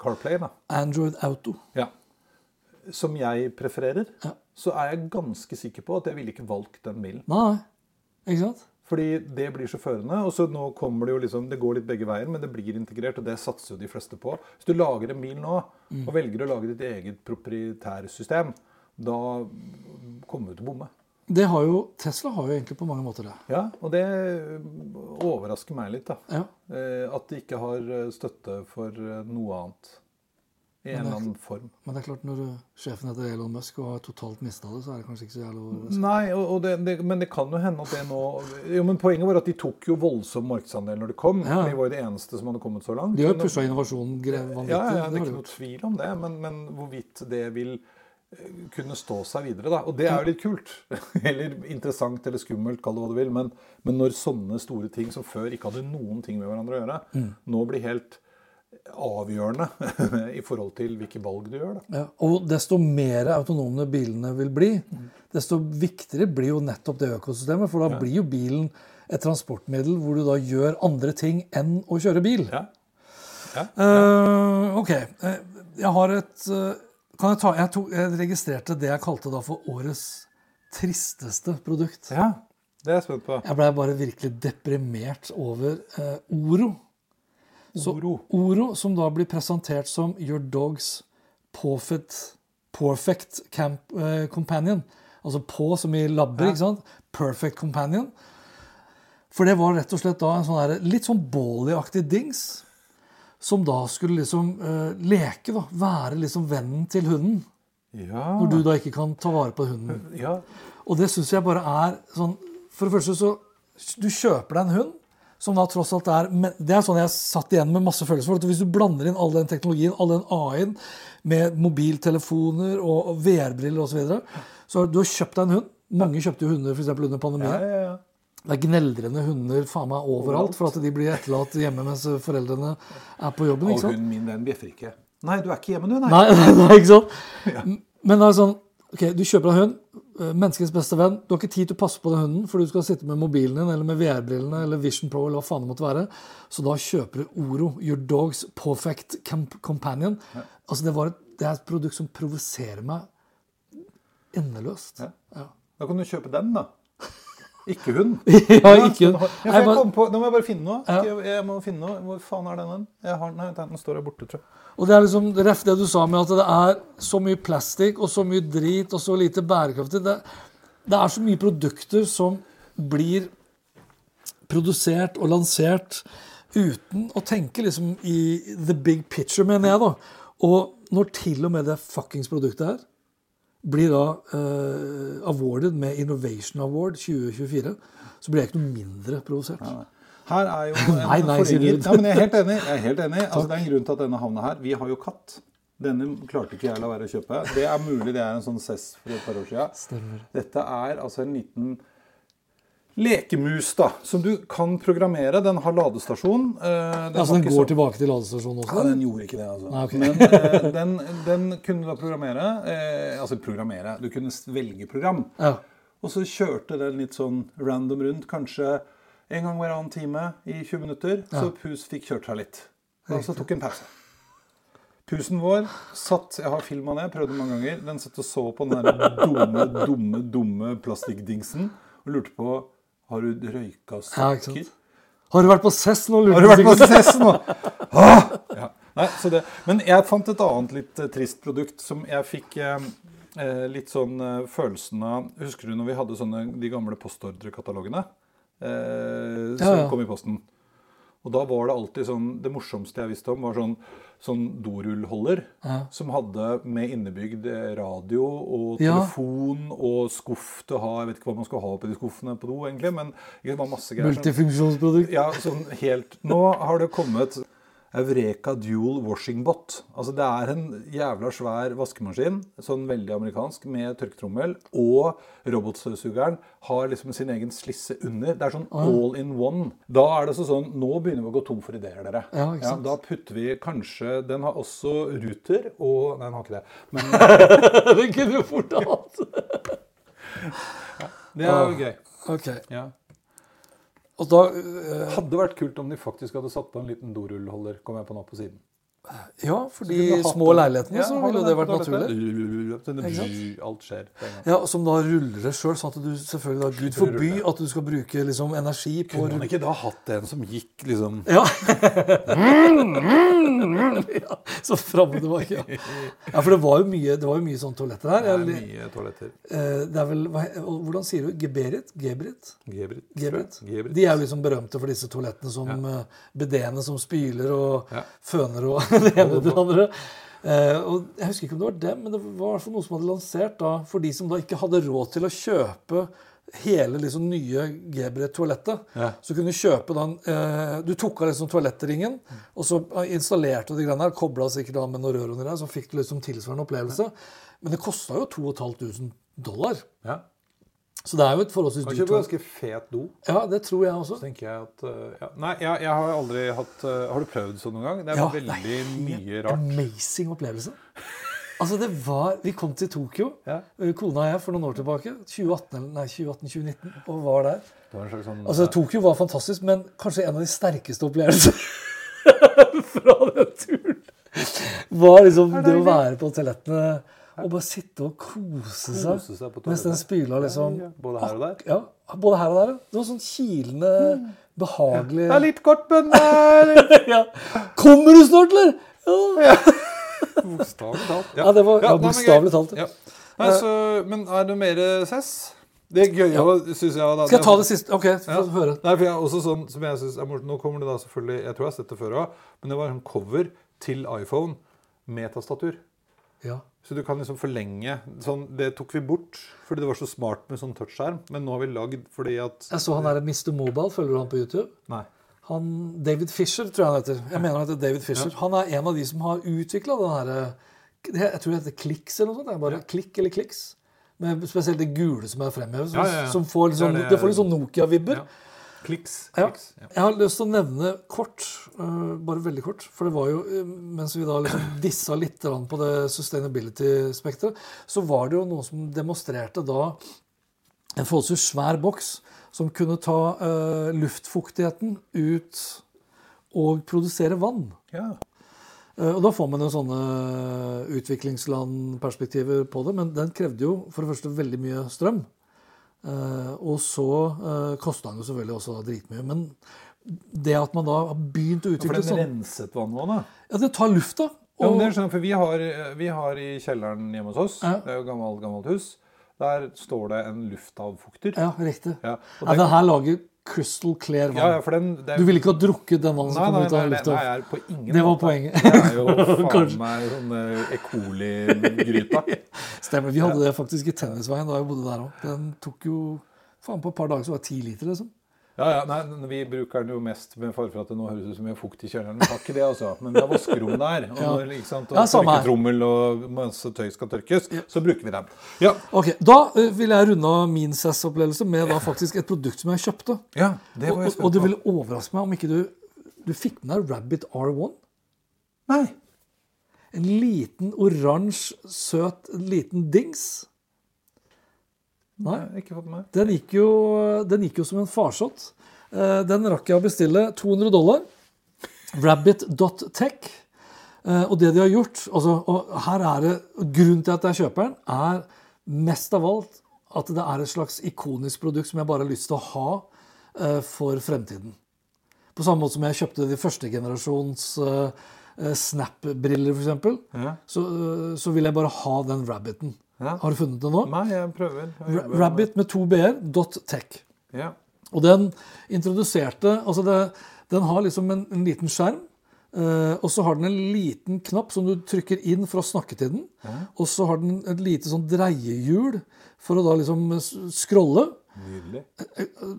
CarPlay? da? Android Auto. Ja. Som jeg prefererer, så er jeg ganske sikker på at jeg ville ikke valgt den bilen. Nei, ikke sant? Fordi det blir så førende. Og så nå kommer det jo liksom Det går litt begge veier, men det blir integrert, og det satser jo de fleste på. Hvis du lager en bil nå, og velger å lage ditt eget proprietærsystem, da kommer du til å bomme. Det har jo, Tesla har jo egentlig på mange måter det. Ja, og det overrasker meg litt, da. Ja. Eh, At de ikke har eh, støtte for eh, noe annet. I en eller annen form. Men det er klart, når sjefen heter Elon Musk og har totalt mista det, så er det kanskje ikke så jævlig overraskende. Nei, og, og det, det, men det kan jo hende at det nå Jo, men Poenget var at de tok jo voldsom markedsandel når det kom. Ja. De var jo det eneste som hadde kommet så langt. De har jo pusha innovasjonen vanvittig. Ja, ja, det er ikke noe tvil om det, men, men hvorvidt det vil kunne stå seg videre. da. Og det er jo litt kult. Eller interessant eller skummelt, kall det hva du vil. Men, men når sånne store ting som før ikke hadde noen ting med hverandre å gjøre, Mm. nå blir helt avgjørende i forhold til hvilke valg du gjør. da. Ja, og desto mer autonome bilene vil bli, desto viktigere blir jo nettopp det økosystemet. For da blir jo bilen et transportmiddel hvor du da gjør andre ting enn å kjøre bil. Ja. Ja. Eh, ok. eh, jeg har et eh, Kan jeg ta jeg, tok, jeg registrerte det jeg kalte da for årets tristeste produkt. ja, det er jeg spent på. Jeg blei bare virkelig deprimert over eh, Oro. Så, Oro. Oro, som da blir presentert som Your Dog's Perfect, perfect camp, eh, Companion. Altså på som i labber, ikke sant? Perfect Companion. For det var rett og slett da en sånn her, litt sånn Bally-aktig dings. Som da skulle liksom uh, leke, da. Være liksom vennen til hunden. Ja. Når du da ikke kan ta vare på hunden. ja. Og det syns jeg bare er sånn For det første så Du kjøper deg en hund som da tross alt er Det er sånn jeg satt igjen med masse følelser for. at Hvis du blander inn all den teknologien, all den AI-en, med mobiltelefoner og VR-briller osv. Så, videre, så du har kjøpt deg en hund. Mange kjøpte jo hunder for under pandemien. Ja, ja, ja. Det er gneldrende hunder faen meg overalt for at de blir etterlatt hjemme mens foreldrene er på jobben. Ikke sant? Og hunden min, den bjeffer ikke. Nei, du er ikke hjemme, du, nei. Nei, nei, nei, ikke sant? Men det er sånn ok, Du kjøper en hund, eh, menneskets beste venn. Du har ikke tid til å passe på den hunden, for du skal sitte med mobilen din eller med VR-brillene eller Vision Pro eller hva faen det måtte være. Så da kjøper du Oro, Your Dog's Perfect Companion. Altså det, var et, det er et produkt som provoserer meg endeløst. Ja. Ja. Da kan du kjøpe den, da. Ikke hun? Ja, ikke hun. Ja, jeg kom på, nå må jeg bare finne noe. Ja. Jeg, jeg må finne noe. Hvor faen er den? den? Jeg har, nei, den står her borte, tror jeg. Og det er liksom ref det du sa med at det er så mye plastikk og så mye drit og så lite bærekraftig. Det, det er så mye produkter som blir produsert og lansert uten å tenke liksom i the big picture, mener jeg, da. Og når til og med det fuckings produktet her blir da eh, awarded med Innovation Award 2024, så blir jeg ikke noe mindre provosert. Her er jo en Nei, nei, du. Ja, men jeg er helt enig. Jeg er helt enig. Altså, det er en grunn til at denne havna her. Vi har jo katt. Denne klarte ikke jeg la være å kjøpe. Det er mulig det er en sånn cess for et par år siden. Stemmer. Dette er altså en liten lekemus da, som du kan programmere. Den har ladestasjon. Eh, den Altså den går så- tilbake til ladestasjonen også? Ja, den gjorde ikke det, altså. Nei, okay. Men eh, den, den kunne du da programmere. Eh, altså programmere. Du kunne velge program. Ja. Og så kjørte den litt sånn random rundt, kanskje en gang hver annen time i 20 minutter. Så pus fikk kjørt seg litt. Og så tok en pause. Pusen vår satt Jeg har filma det, prøvde mange ganger. Den satt og så på den der dumme, dumme, dumme plastikkdingsen og lurte på Har du røyka sokker? Ja, Har du vært på CESS nå? Har du vært på CESS nå? Ah! Ja. Nei, så det, men jeg fant et annet litt eh, trist produkt som jeg fikk eh, eh, litt sånn eh, følelsen av Husker du når vi hadde sånne, de gamle postordrekatalogene? Eh, som ja. kom i posten. Og da var det alltid sånn Det morsomste jeg visste om, var sånn, sånn dorullholder som hadde med innebygd eh, radio og Ja. telefon og skuff til å ha Jeg vet ikke hva man skal ha oppi de skuffene på do, egentlig, men det var masse greier. sånn- Multifunksjonsprodukt. ja, sånn helt Nå har det kommet Eureka Dual Washing Bot. Altså Det er en jævla svær vaskemaskin, sånn veldig amerikansk, med tørketrommel. Og robotstøvsugeren har liksom sin egen slisse under. Det er sånn all in one. Da er det sånn Nå begynner vi å gå tom for ideer, dere. Ja, sant? da putter vi kanskje Den har også ruter og Nei, den har ikke det. Men Den kunne du fort hatt. det er jo gøy. Ok. Ja. Og da eh, Hadde vært kult om de faktisk hadde satt på en liten dorullholder, kom jeg på nå på siden. Ja, for de små leilighetene Ja, så ville jo det vært naturlig. Alt skjer. Ja, Som da ruller det sjøl, sånn at du selvfølgelig da Gud forby at du skal bruke liksom energi på Kunne man ikke da hatt en som gikk liksom Ja. ja så fram og tilbake. Ja. ja, for det var jo mye, det var jo mye sånne toaletter her. Det er mye toaletter. eh, det er vel, hvordan sier du? Geberit? Gebrit? Gebrit. Gebrit. Gebrit. De er jo liksom berømte for disse toalettene som ja. bedeene som spyler og Ja. føner og det ene til det andre. Eh, og Jeg husker ikke om det var dem, men det var noe som hadde lansert da, for de som da ikke hadde råd til å kjøpe hele liksom nye Gebre-toalettet. Ja. Så kunne du kjøpe den eh, Du tok av liksom toalettringen, og så installerte du de greiene her, kobla sikkert av med noen rør under der, så fikk du liksom tilsvarende opplevelse. Men det kosta jo 2500 dollar. Ja. Så det er jo et forholdsvis dyrt Kanskje ganske fet do. Ja, det tror jeg også. Så tenker jeg at uh, ja. Nei, jeg, jeg har aldri hatt uh, Har du prøvd sånn noen gang? Det er Ja, veldig er mye rart. Amazing opplevelse. Altså, det var Vi kom til Tokyo, Ja. eh, kona og jeg, for noen år tilbake. 2018, nei, 2018-2019, og var der. Det var sånn Altså, Tokyo var fantastisk, men kanskje en av de sterkeste opplevelsene fra den turen var liksom det å være på toalettene og bare sitte og kose seg, Kose seg mens den spyla liksom Ja, Både her og der. Ja, både her og der. ja. Det var sånn kilende, behagelig Det er litt kort, men ja. Kommer du snart, eller? Ja. Bokstavelig talt. Ja, det var- ja, ja, bokstavelig talt, ja. Ja. Nei, så, men er det mer sess? Det gøye ja. syns jeg da, Skal jeg ta det siste? OK, få Ja. høre. Nei, for jeg også sånn som jeg synes er. Nå kommer det da selvfølgelig Jeg tror jeg har sett det før òg, men det var en cover til iPhone med tastatur. Ja. Så du kan liksom forlenge sånn, Det tok vi bort fordi det var så smart med sånn touchskjerm. Men nå har vi lagd fordi at Jeg så han der Mr. Mobile. Følger du han på YouTube? Nei. Han, David Fisher, tror jeg han heter. Jeg mener han heter David Fisher. Han er en av de som har utvikla den herre Jeg tror det heter Kliks eller noe sånt. Det er bare Klikk eller Kliks. Med spesielt det gule som er fremhevet. Som, Ja, ja, ja. som får er det- det får litt sånn Nokia-vibber. Kliks. Kliks. Ja. Jeg har lyst til å nevne kort, uh, bare veldig kort, for det var jo øh, Mens vi da liksom dissa litt på det sustainability-spekteret, så var det jo noen som demonstrerte da en forholdsvis svær boks som kunne ta uh, luftfuktigheten ut og produsere vann. Ja. Eh, Og da får man jo sånne utviklingslandperspektiver på det, men den krevde jo for det første veldig mye strøm. Eh, og så uh, kosta den jo selvfølgelig også dritmye. Men det at man da har begynt å For utvikle den sånn renset vann nå, da? Ja, det tar lufta. Ja, men det er sånn, for vi har, vi har i kjelleren hjemme hos oss, Ja. det er jo gammelt, gammelt hus, der står det en luftavfukter. ja, riktig. Ja, og Ja, den- den her lager crystal clear vann. Ja, ja, for den, det Du ville ikke ha drukket den vannet som kom ut av lufta? nei, nei, på ingen Det var måte. poenget. Det er jo faen meg sånn eh, E. coli-gryta. Stemmer. Vi hadde det faktisk i Tennisveien da jeg bodde der òg. Den tok jo faen på et par dager så var det ti liter, liksom. Ja, ja, nei, Vi bruker den jo mest med fare for at det nå høres ut som vi har fukt i kjelleren. Vi har ikke det, altså. Men vi har vaskerom der. Og Ja. sant, og Ja, tørketrommel og masse tøy skal tørkes, så bruker vi den. Ja, Ok, Da eh, vil jeg runde av min SAS-opplevelse med da faktisk et produkt som jeg kjøpte. ja det var jeg og, spent og det ville overraske meg om ikke du Du fikk med deg Rabbit R1. Nei. En liten oransje, søt liten dings. Nei, ikke fått med. den gikk jo, den gikk jo som en farsott. Eh, Den rakk jeg å bestille 200 dollar. Rabbit.tech. Eh, Og det de har gjort altså, og her er det, Grunnen til at jeg kjøper den, er mest av alt at det er et slags ikonisk produkt som jeg bare har lyst til å ha eh, for fremtiden. På samme måte som jeg kjøpte de første generasjons Snap-briller, f.eks. Ja. Så, så vil jeg bare ha den Rabbiten. Ja. Har du funnet den nå? Nei, jeg prøver. Jeg Rabbit med to b-er, dot tech. Ja. Og den introduserte Altså, det, den har liksom en, en liten skjerm. Uh, og så har den en liten knapp som du trykker inn for å snakke til den. Og så har den et lite sånn dreiehjul for å da liksom scrolle. Nydelig.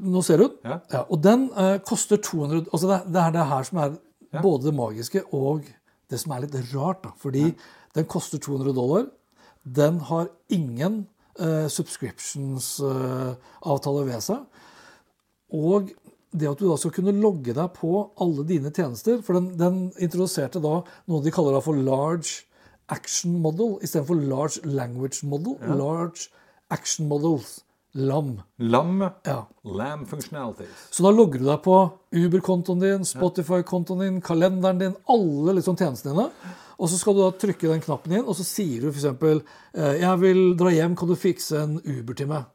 Nå ser du den. Ja. og den uh, koster 200 Altså det, det er det her som er både det magiske og det som er litt rart. da, Fordi den koster 200 dollar. Den har ingen eh, subscriptions-avtale ved seg. Og det at du da skal kunne logge deg på alle dine tjenester For den, den introduserte da noe de kaller da for large action model istedenfor large language model. Large action models. LAM. Lam. Ja. Lam functionalities. Så da logger du deg på Uber-kontoen din, Spotify-kontoen din, kalenderen din, alle liksom tjenestene dine. Og så skal du da trykke den knappen inn, og så sier du f.eks.: eh, 'Jeg vil dra hjem, kan du fikse en Uber til meg?'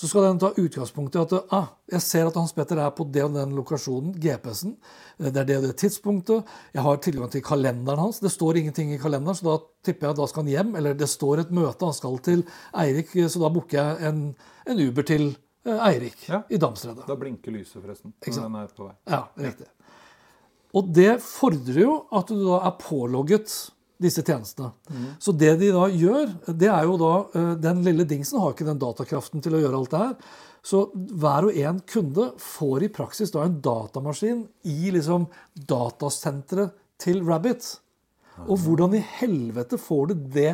Så skal den ta utgangspunkt i at ah, 'Jeg ser at Hans Petter er på det og den lokasjonen, GPS-en'. Det er det og det tidspunktet. Jeg har tilgang til kalenderen hans. Det står ingenting i kalenderen, så da tipper jeg at da skal han hjem. Eller det står et møte, han skal til Eirik, så da booker jeg en, en Uber til eh, Eirik Ja. i Damstredet. Da blinker lyset, forresten. Når den er på vei. Ja, riktig. Og det fordrer jo at du da er pålogget disse tjenestene. Så det de da gjør, det er jo da eh, Den lille dingsen har ikke den datakraften til å gjøre alt det her. Så hver og en kunde får i praksis da en datamaskin i liksom datasenteret til Rabbit. Og hvordan i helvete får du det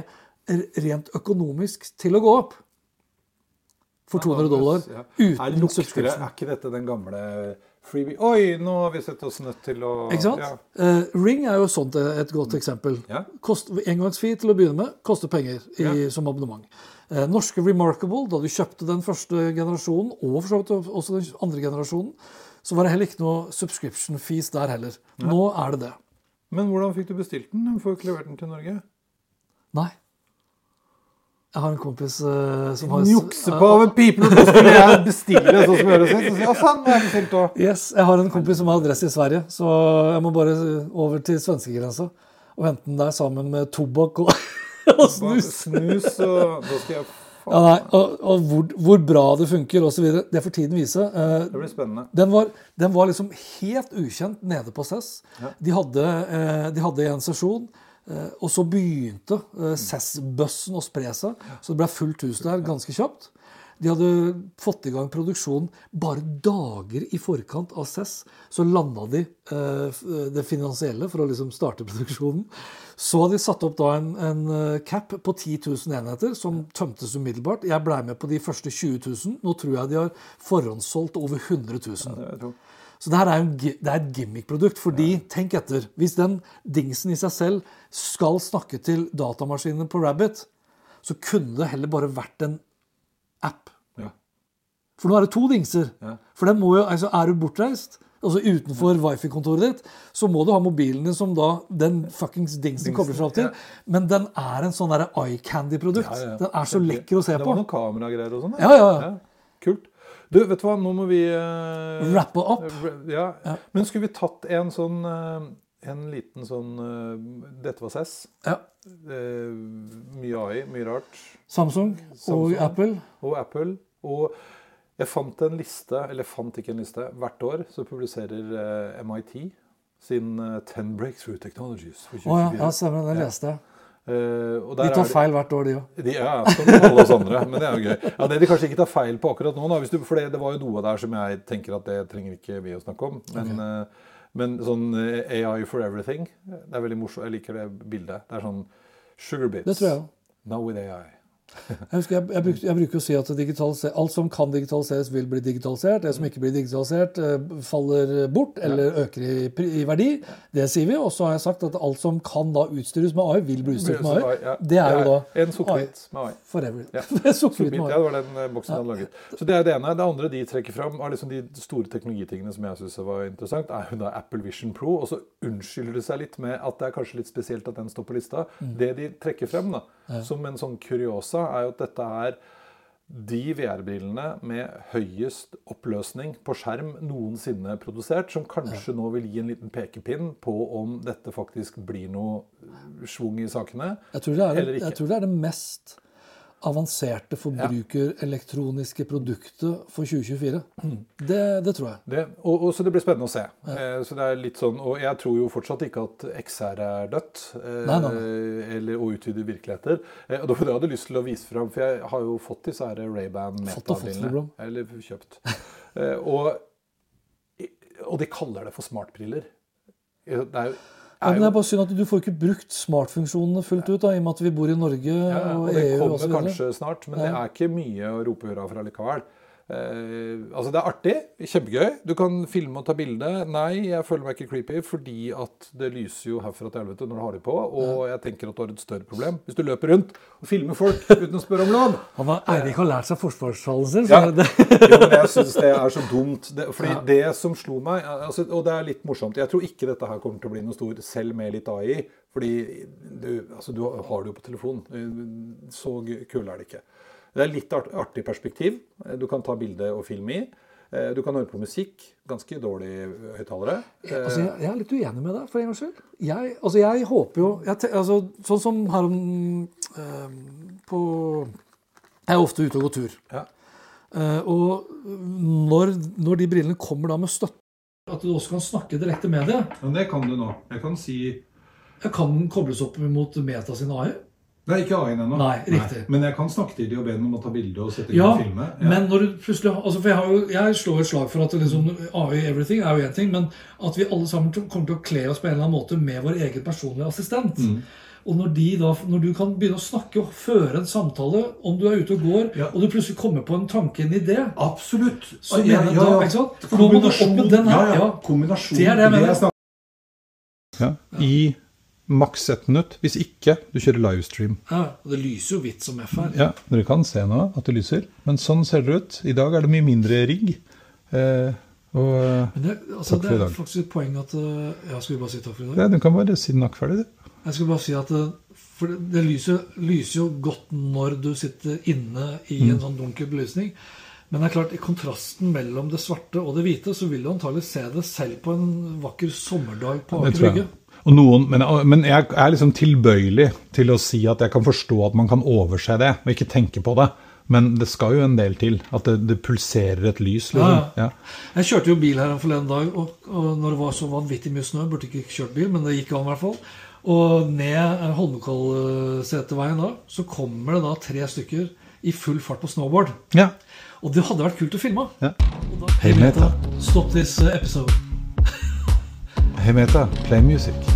rent økonomisk til å gå opp? For 200 dollar uten subscription. er ikke dette den gamle freebie Oi, nå har vi sett oss nødt til å Ikke sant? Ja. Uh, Ring er jo sånt et godt eksempel. Ja. Kost, engangsfee til å begynne med koster penger i, Ja. som abonnement. Uh, norske Remarkable, da du kjøpte den første generasjonen, og for så vidt også den andre generasjonen, så var det heller ikke noe subscription fees der heller. Nå er det det. Men hvordan fikk du bestilt den? Får du ikke levert den til Norge. Nei. Jeg har en kompis uh, som har Jukse på over pipen, og så skulle jeg bestille det sånn som gjøres ut. Så, si, «Å, sann, nå er det bestilt også». Yes, Jeg har en kompis som har adresse i Sverige, så jeg må bare over til svenskegrensa og hente den der sammen med tobakk og, og snus. Snus, og da skal jeg Ja, nei, og og hvor, hvor bra det funker osv. Det får tiden vise. Eh, Det blir spennende. Den var, den var liksom helt ukjent nede på CES. De, hadde, eh, de hadde en sesjon. Eh, og så begynte eh, CES-bøssen å spre seg, så det ble fullt hus der ganske kjapt. De hadde fått i gang produksjonen bare dager i forkant av CES. Så landa de eh, det finansielle for å liksom starte produksjonen. Så hadde de satt opp da en, en cap på 10 000 enheter, som tømtes umiddelbart. Jeg blei med på de første 20 000. Nå tror jeg de har forhåndssolgt over 100 000. Så det her er, jo det er et gimmick-produkt. Fordi, tenk etter, hvis den dingsen i seg selv skal snakke til datamaskinene på Rabbit, så kunne det heller bare vært en app. Ja. For nå er det to dingser. Ja. For den må jo, altså Er du bortreist, altså utenfor wifi-kontoret ditt, så må du ha mobilen din som da den fuckings dingsen kobler seg opp til. Men den er en sånn eye candy-produkt. Ja, ja. Den er så lekker å se på. Det var noen kameragreier og sånn? Ja, ja, ja. Kult. Du, vet du hva, nå må vi uh, Wrappe opp. Ja. Men skulle vi tatt en sånn uh, En liten sånn uh, Dette var SES. Ja. Eh, mye AI, mye rart. Samsung og Apple. Og Apple. Og jeg fant en liste, eller fant ikke en liste. Hvert år så publiserer eh, MIT sin eh, 10 Breakthrough Technologies for oh, ja, 2024. ja, stemmer. Den leste jeg. Og De tar feil hvert år, de òg. De, ja, som alle oss andre. Men det er jo gøy. Ja, Det de kanskje ikke tar feil på akkurat nå, da, hvis du, for det, det var jo noe der som jeg tenker at det trenger ikke vi å snakke om. Men, eh, men sånn eh, AI for everything, det er veldig morsomt. Jeg liker det bildet. Det er sånn sugar bits. Det tror jeg òg. Now with AI. Jeg, husker, jeg, jeg, bruker, jeg bruker å si at alt som kan digitaliseres, vil bli digitalisert. Det som ikke blir digitalisert, eh, faller bort eller øker i, i verdi. Det sier vi. Og så har jeg sagt at alt som kan da utstyres med AI, vil bli utstyrt med AI. Det er jo da En sukkerbit med AI. forever. Ja. Det ja, var den eh, boksen hadde laget. Så Det er det ene. Det andre de trekker fram, av liksom de store teknologitingene som jeg syns var interessant, er jo da Apple Vision Pro. Og så unnskylder det seg litt med at det er kanskje litt spesielt at den står på lista. Mm. Det de trekker frem da, som en sånn kuriosa, er jo at dette er de VR-brillene med høyest oppløsning på skjerm noensinne produsert, som kanskje nå vil gi en liten pekepinn på om dette faktisk blir noe schwung i sakene. Jeg tror, det er, Eller ikke. jeg tror det er det mest avanserte forbrukerelektroniske produktet for 2024. Det, det tror jeg. Det, og, og, så det blir spennende å se. Eh, så det er litt sånn, og Jeg tror jo fortsatt ikke at XR er dødt, eh, Nei, nei, eller å utvide virkeligheter. Eh, og det var det jeg hadde lyst til å vise fram, for jeg har jo fått disse her Ray-Ban Fått og fått, Meta-brillene. Eller kjøpt. Eh, og, og de kaller det for smartbriller. Det er jo, Ja, men det er bare synd at du får ikke brukt smartfunksjonene fullt ut, da, i og med at vi bor i Norge Ja, og og det EU kommer så kanskje snart, men det er ikke mye å rope hurra for allikevel. Eh, altså Det er artig. Kjempegøy. Du kan filme og ta bilde. Nei, jeg føler meg ikke creepy fordi at det lyser jo herfra til helvete når du har det på. Og jeg tenker at du har et større problem hvis du løper rundt og filmer folk uten å spørre om lov. Han har, Eirik har lært seg forsvarstalen sin. Ja. Det, Jo, men jeg syns det er så dumt. Det, fordi det som slo meg altså, Og det er litt morsomt. Jeg tror ikke dette her kommer til å bli noe stor, selv med litt AI. Fordi du, altså, du har det jo på telefon. Så kul er det ikke. Det er litt artig perspektiv. Du kan ta bilde og film i. Eh, Du kan høre på musikk. Ganske dårlig høyttalere. Eh, altså, jeg, jeg er litt uenig med deg, for en gangs skyld. Jeg, altså, jeg håper jo jeg, altså, Sånn som her om eh, på Jeg er ofte ute og går tur. Ja. Eh, og når, når de brillene kommer da med støtte At du også kan snakke direkte med det. Men det kan du nå. Jeg kan si Jeg kan den kobles opp mot Meta sin AI. Nei, ikke A1 ennå. Nei, riktig. Men jeg kan snakke til dem og be dem om å ta bilde og sette Ja, men når du plutselig altså for jeg, har jo, jeg slår et slag for at det liksom, AI everything er jo én ting, men at vi alle sammen kommer til å kle oss på en eller annen måte med vår egen personlige assistent. Mm. Og når, de da, når du kan begynne å snakke og føre en samtale om du er ute og går, Ja. og du plutselig kommer på en tanke, en idé Absolutt. Så mener jeg da, ikke sant? For nå må du opp med den her, ja. Kombinasjon. Det er det jeg mener. Ja, I maks ett minutt. Hvis ikke, du kjører livestream. ja, Og det lyser jo hvitt som F her. Ja, dere kan se nå at det lyser. Men sånn ser det ut. I dag er det mye mindre rigg. Eh, og Men det, altså, Takk for i er faktisk et poeng at eh, Ja, skal vi bare si takk for i dag? ja, du kan bare si nakk ferdig, du. Jeg skal bare si at det, for det, det lyser, lyser jo godt når du sitter inne i Mm. en sånn dunkel belysning. Men det er klart, i kontrasten mellom det svarte og det hvite, så vil du antagelig se det selv på en vakker sommerdag på Det Aker Brygge. Noen, men, men jeg er liksom tilbøyelig til å si at jeg kan forstå at man kan overse det og ikke tenke på det. Men det skal jo en del til. At det, det pulserer et lys. Liksom. Ja, ja. Jeg kjørte jo bil her en forleden dag, og, og når det var så vanvittig mye snø Burde ikke kjørt bil, men det gikk an i hvert fall. Og ned Holmenkollseterveien da, så kommer det da tre stykker i full fart på snowboard. ja. Og det hadde vært kult å filme. ja. Og da- Hey, Meta. Stopp this episode. Hey Meta, play music.